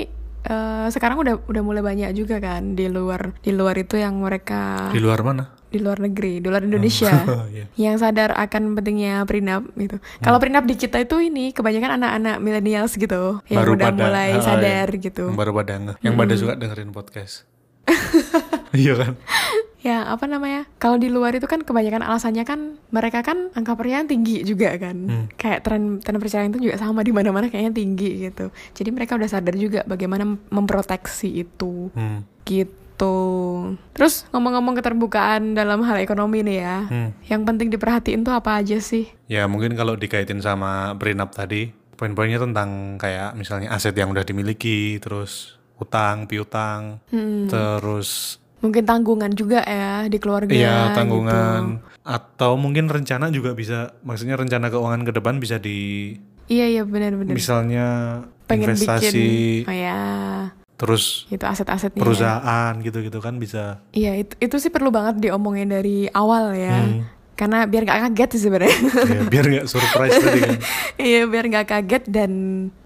eh, sekarang udah udah mulai banyak juga kan di luar di luar itu yang mereka di luar mana di luar negeri, di luar Indonesia. Oh, [laughs] iya. yang sadar akan pentingnya prenup gitu. Kalau prenup di kita itu ini kebanyakan anak-anak millennials gitu yang Baru udah pada- mulai sadar iya. gitu. yang baru pada yang pada suka dengerin podcast iya kan [laughs] Ya apa namanya? Kalau di luar itu kan kebanyakan alasannya kan mereka kan angka pernikahan tinggi juga kan. Hmm. Kayak tren tren perceraian itu juga sama di mana-mana kayaknya tinggi gitu. Jadi mereka udah sadar juga bagaimana memproteksi itu hmm. gitu. Terus ngomong-ngomong keterbukaan dalam hal ekonomi nih ya. Hmm. Yang penting diperhatiin tuh apa aja sih? ya mungkin kalau dikaitin sama prenup tadi poin-poinnya tentang kayak misalnya aset yang udah dimiliki terus utang piutang Hmm. terus Mungkin tanggungan juga ya di keluarga Iya gitu. tanggungan atau mungkin rencana juga bisa maksudnya rencana keuangan ke depan bisa di Iya iya benar-benar. misalnya Pengen investasi bikin oh ya terus itu aset-asetnya. ya. perusahaan gitu-gitu kan bisa Iya itu itu sih perlu banget diomongin dari awal ya. Hmm. Karena biar nggak kaget sih sebenarnya. ya, biar nggak surprise tadi kan [laughs] Iya biar nggak kaget dan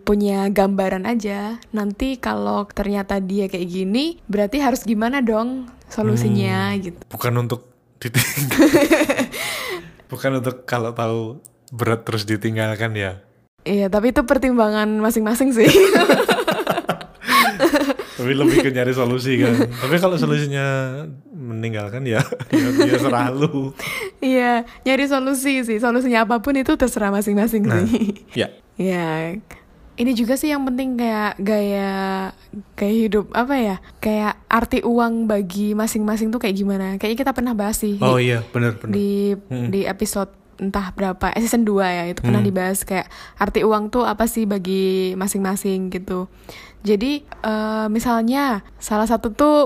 punya gambaran aja. Nanti kalau ternyata dia kayak gini, berarti harus gimana dong solusinya Hmm. gitu. bukan untuk ditinggal [laughs] bukan untuk kalau tahu berat terus ditinggalkan ya Iya tapi itu pertimbangan masing-masing sih. [laughs] tapi lebih ke nyari solusi kan tapi kalau solusinya meninggalkan ya ya, ya serah lu Iya nyari solusi sih. Solusinya apa pun itu terserah masing-masing Nah. sih. ya Ya, ini juga sih yang penting kayak gaya gaya hidup apa ya? Kayak arti uang bagi masing-masing tuh kayak gimana? Kayaknya kita pernah bahas sih oh di, iya benar benar di Hmm. di episode entah berapa, eh, season 2 ya, itu pernah Hmm. dibahas kayak arti uang tuh apa sih bagi masing-masing gitu. Jadi eh, misalnya salah satu tuh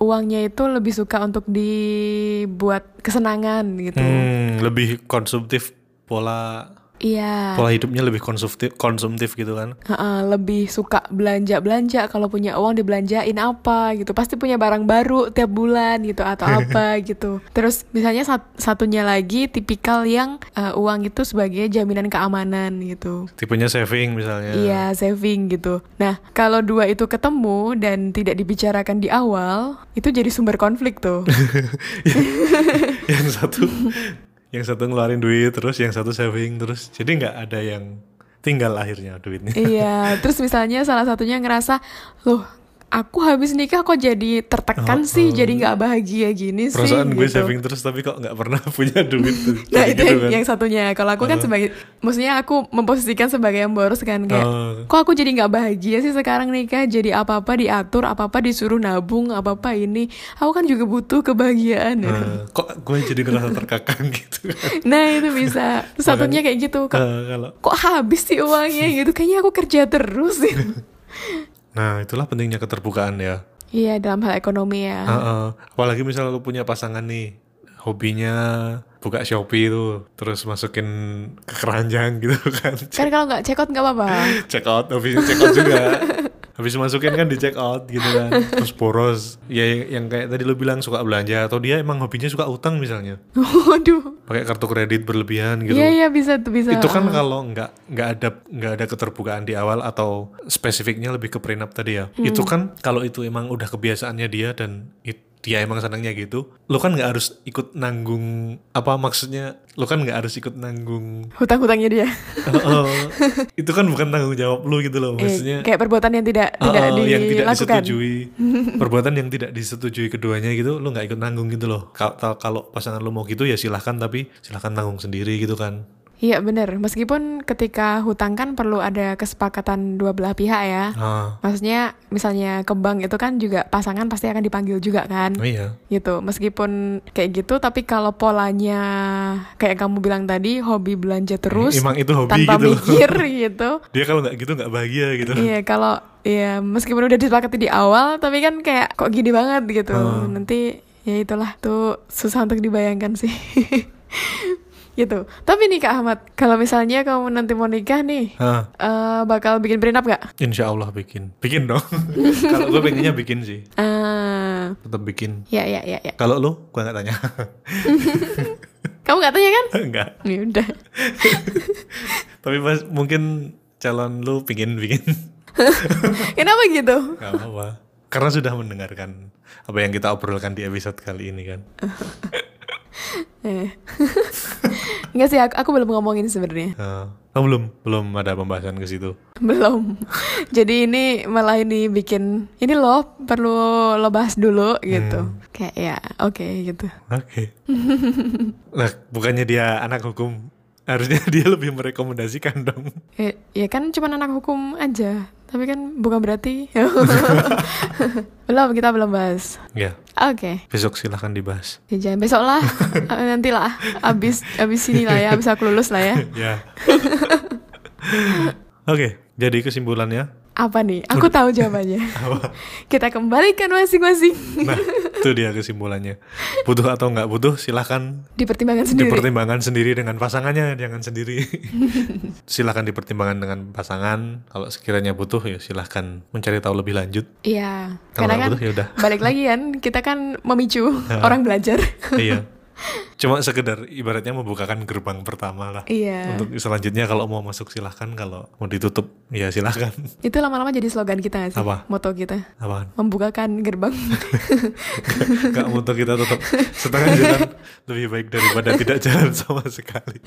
uangnya itu lebih suka untuk dibuat kesenangan gitu. Hmm, lebih konsumtif pola Iya. pola hidupnya lebih konsumtif konsumtif gitu kan? Heeh, lebih suka belanja-belanja. Kalau punya uang dibelanjain apa gitu. Pasti punya barang baru tiap bulan gitu atau [laughs] apa gitu. Terus misalnya sat- satunya lagi tipikal yang eh, uang itu sebagai jaminan keamanan gitu. Tipenya saving misalnya. Iya saving gitu. Nah kalau dua itu ketemu dan tidak dibicarakan di awal itu jadi sumber konflik tuh. [laughs] Yang satu yang satu ngeluarin duit terus yang satu saving terus. Jadi nggak ada yang tinggal akhirnya duitnya. Iya terus misalnya salah satunya ngerasa loh aku habis nikah kok jadi tertekan sih jadi nggak bahagia gini sih perasaan gue gitu. saving terus tapi kok nggak pernah [laughs] punya duit [laughs] Nah Jadi itu gitu yang, kan. yang satunya. Kalau aku kan sebagai, maksudnya aku memposisikan sebagai yang boros kan kayak, Oh. kok aku jadi nggak bahagia sih sekarang nikah, jadi apa apa diatur, apa apa disuruh nabung, apa apa ini, aku kan juga butuh kebahagiaan. ya. Nah, kok gue jadi ngerasa terkekang [laughs] gitu kan Nah itu bisa. Terus satunya kayak gitu, kok, Eh, kalau kok habis sih uangnya gitu, kayaknya aku kerja terus. gitu. Nah itulah pentingnya keterbukaan ya Iya dalam hal ekonomi ya. Heeh. apalagi misalnya lu punya pasangan nih hobinya buka Shopee itu terus masukin ke keranjang gitu [laughs] kan. Kan kalau nggak check out nggak apa-apa. check out habis check out juga. [laughs] habis masukin kan di check out gitu kan. Terus boros. Ya yang kayak tadi lu bilang suka belanja atau dia emang hobinya suka utang misalnya. Waduh. Pakai kartu kredit berlebihan gitu. Iya iya bisa tuh bisa. itu kan kalau nggak nggak ada nggak ada keterbukaan di awal atau spesifiknya lebih ke prenup tadi ya itu kan kalau itu emang udah kebiasaannya dia dan it- dia emang senangnya gitu. Lo kan nggak harus ikut nanggung apa maksudnya? Lo kan nggak harus ikut nanggung. Hutang-hutangnya dia. Oh. [laughs] itu kan bukan tanggung jawab lo gitu loh Eh, maksudnya. kayak perbuatan yang tidak Oh, tidak oh, yang tidak dilakukan. disetujui. [laughs] Perbuatan yang tidak disetujui keduanya gitu lo nggak ikut nanggung gitu loh. Kalau pasangan lo mau gitu ya silahkan tapi silahkan tanggung sendiri gitu kan Iya bener, meskipun ketika hutang kan perlu ada kesepakatan dua belah pihak ya. ah Maksudnya misalnya ke bank itu kan juga pasangan pasti akan dipanggil juga kan. oh iya Gitu, meskipun kayak gitu tapi kalau polanya kayak kamu bilang tadi hobi belanja terus emang itu hobi tanpa gitu mikir [laughs] gitu. dia kalau nggak gitu nggak bahagia gitu Iya, kalau ya meskipun udah disepakati di awal tapi kan kayak kok gini banget gitu. Hmm. Nanti ya itulah tuh susah untuk dibayangkan sih. [laughs] gitu. Tapi nih Kak Ahmad, kalau misalnya kamu nanti mau nikah nih, Hah, eh, bakal bikin prenup gak? insya Allah bikin bikin dong [laughs] kalau gue pengennya bikin sih Ah, tetap bikin ya ya ya ya. kalau lu gue nggak tanya [laughs] Kamu gak tanya kan? [laughs] nggak Ya udah. tapi pas mungkin calon lu pingin bikin Kenapa gitu? nggak apa-apa karena sudah mendengarkan apa yang kita obrolkan di episode kali ini kan Eh. [laughs] Enggak sih, aku, aku belum ngomongin sebenarnya. Eh, oh, belum belum ada pembahasan ke situ Belum. [laughs] Jadi ini malah ini bikin ini loh perlu lo bahas dulu gitu. Kayak ya, oke gitu. oke [laughs] lah bukannya dia anak hukum harusnya dia lebih merekomendasikan dong Ya, ya kan cuma anak hukum aja. Tapi kan bukan berarti. [laughs] belum, kita belum bahas. ya Oke. besok silahkan dibahas Ya, jangan besok lah. [laughs] Nanti lah. Abis, abis ini lah ya. Abis aku lulus lah ya. [laughs] ya oke jadi kesimpulannya Apa nih? Aku tahu jawabannya. [laughs] apa Kita kembalikan masing-masing. Nah, itu dia kesimpulannya. Butuh atau nggak butuh, silahkan Dipertimbangkan sendiri. dipertimbangkan sendiri dengan pasangannya, jangan sendiri. [laughs] silahkan dipertimbangkan dengan pasangan. Kalau sekiranya butuh, ya silahkan mencari tahu lebih lanjut. Iya. Kalau Karena kan butuh, ya udah. balik lagi kan, kita kan memicu [laughs] orang belajar. iya. Cuma sekedar ibaratnya membukakan gerbang pertama lah. iya. Untuk selanjutnya kalau mau masuk silahkan, kalau mau ditutup ya silahkan. [laughs] Itu lama-lama jadi slogan kita nggak sih? Apa? Moto kita. Apaan? Membukakan gerbang. [laughs] Gak untuk kita tetap setengah jalan lebih baik daripada tidak jalan sama sekali.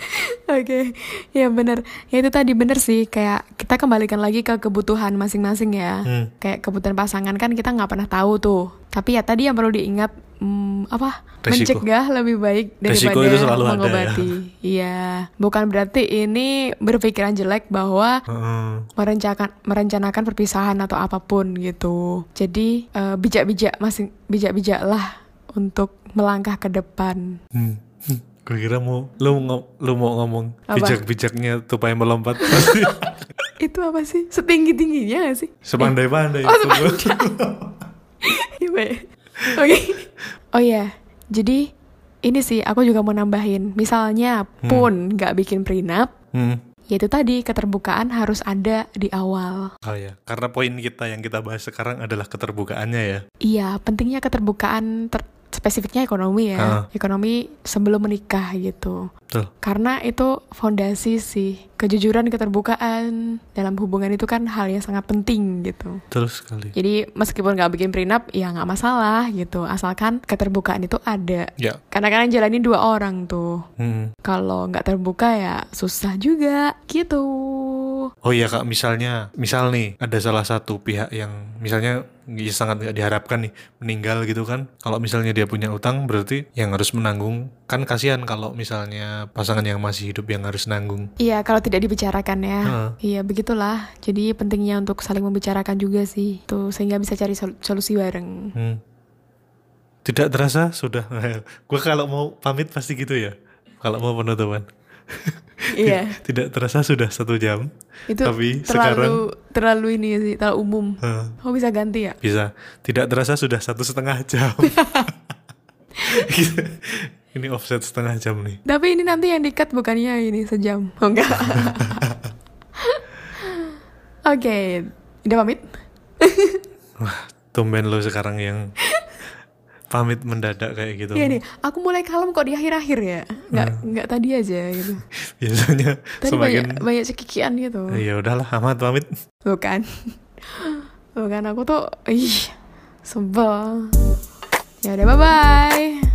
Oke, ya bener. Ya itu tadi bener sih. Kayak kita kembalikan lagi ke kebutuhan masing-masing ya. Hmm. Kayak kebutuhan pasangan kan kita nggak pernah tahu tuh. Tapi ya tadi yang perlu diingat hmm, apa? Resiko. Mencegah lebih baik Resiko daripada itu selalu ada ya. mengobati. Iya, bukan berarti ini berpikiran jelek bahwa Heeh. merencanakan merencanakan perpisahan atau apa pun gitu. Jadi eh, bijak-bijak masing bijak-bijaklah untuk melangkah ke depan. Hmm. Gue kira mau lu ngo- lu mau ngomong bijak-bijaknya tupai melompat [laughs] Itu apa sih? Setinggi tingginya gak sih? sepandai-pandai. Oh, itu. [laughs] [laughs] Iya. Oke. Oh iya, jadi ini sih aku juga mau nambahin. Misalnya pun nggak bikin prenup, Hmm. yaitu tadi keterbukaan harus ada di awal. Oh ya, karena poin kita yang kita bahas sekarang adalah keterbukaannya ya. Iya, pentingnya keterbukaan ter- spesifiknya ekonomi ya. Ah. Ekonomi sebelum menikah gitu. Betul. Karena itu fondasi sih. Kejujuran, keterbukaan dalam hubungan itu kan hal yang sangat penting gitu. Betul sekali. Jadi meskipun nggak bikin prenup ya nggak masalah gitu. Asalkan keterbukaan itu ada. Ya. Karena kan yang jalanin dua orang tuh. Hmm. Kalau nggak terbuka ya susah juga gitu. Oh iya kak, misalnya, misal nih ada salah satu pihak yang misalnya ya sangat nggak diharapkan nih meninggal gitu kan. Kalau misalnya dia punya utang, berarti yang harus menanggung kan kasihan kalau misalnya pasangan yang masih hidup yang harus nanggung. Iya kalau tidak dibicarakan ya. Iya begitulah. Jadi pentingnya untuk saling membicarakan juga sih. Tuh sehingga bisa cari sol- solusi bareng. Hmm. Tidak terasa sudah. [laughs] Gue kalau mau pamit pasti gitu ya. Kalau mau penutupan. [laughs] iya. Tidak terasa sudah satu jam. Itu Tapi terlalu terlalu ini sih terlalu umum. Hah, Oh bisa ganti ya? bisa. Tidak terasa sudah satu setengah jam. [laughs] Ini offset setengah jam nih. Tapi ini nanti yang dikat bukannya ini sejam. Oh enggak. [laughs] Oke, udah pamit? Wah, tumben lo sekarang yang pamit mendadak kayak gitu. Iya nih, aku mulai kalem kok di akhir-akhir ya. Nggak nggak tadi aja gitu. [laughs] Biasanya Tadi semakin banyak banyak cekikian gitu. ya udahlah amat pamit. Bukan. Bukan [laughs] aku tuh ih sebel. Ya udah bye bye.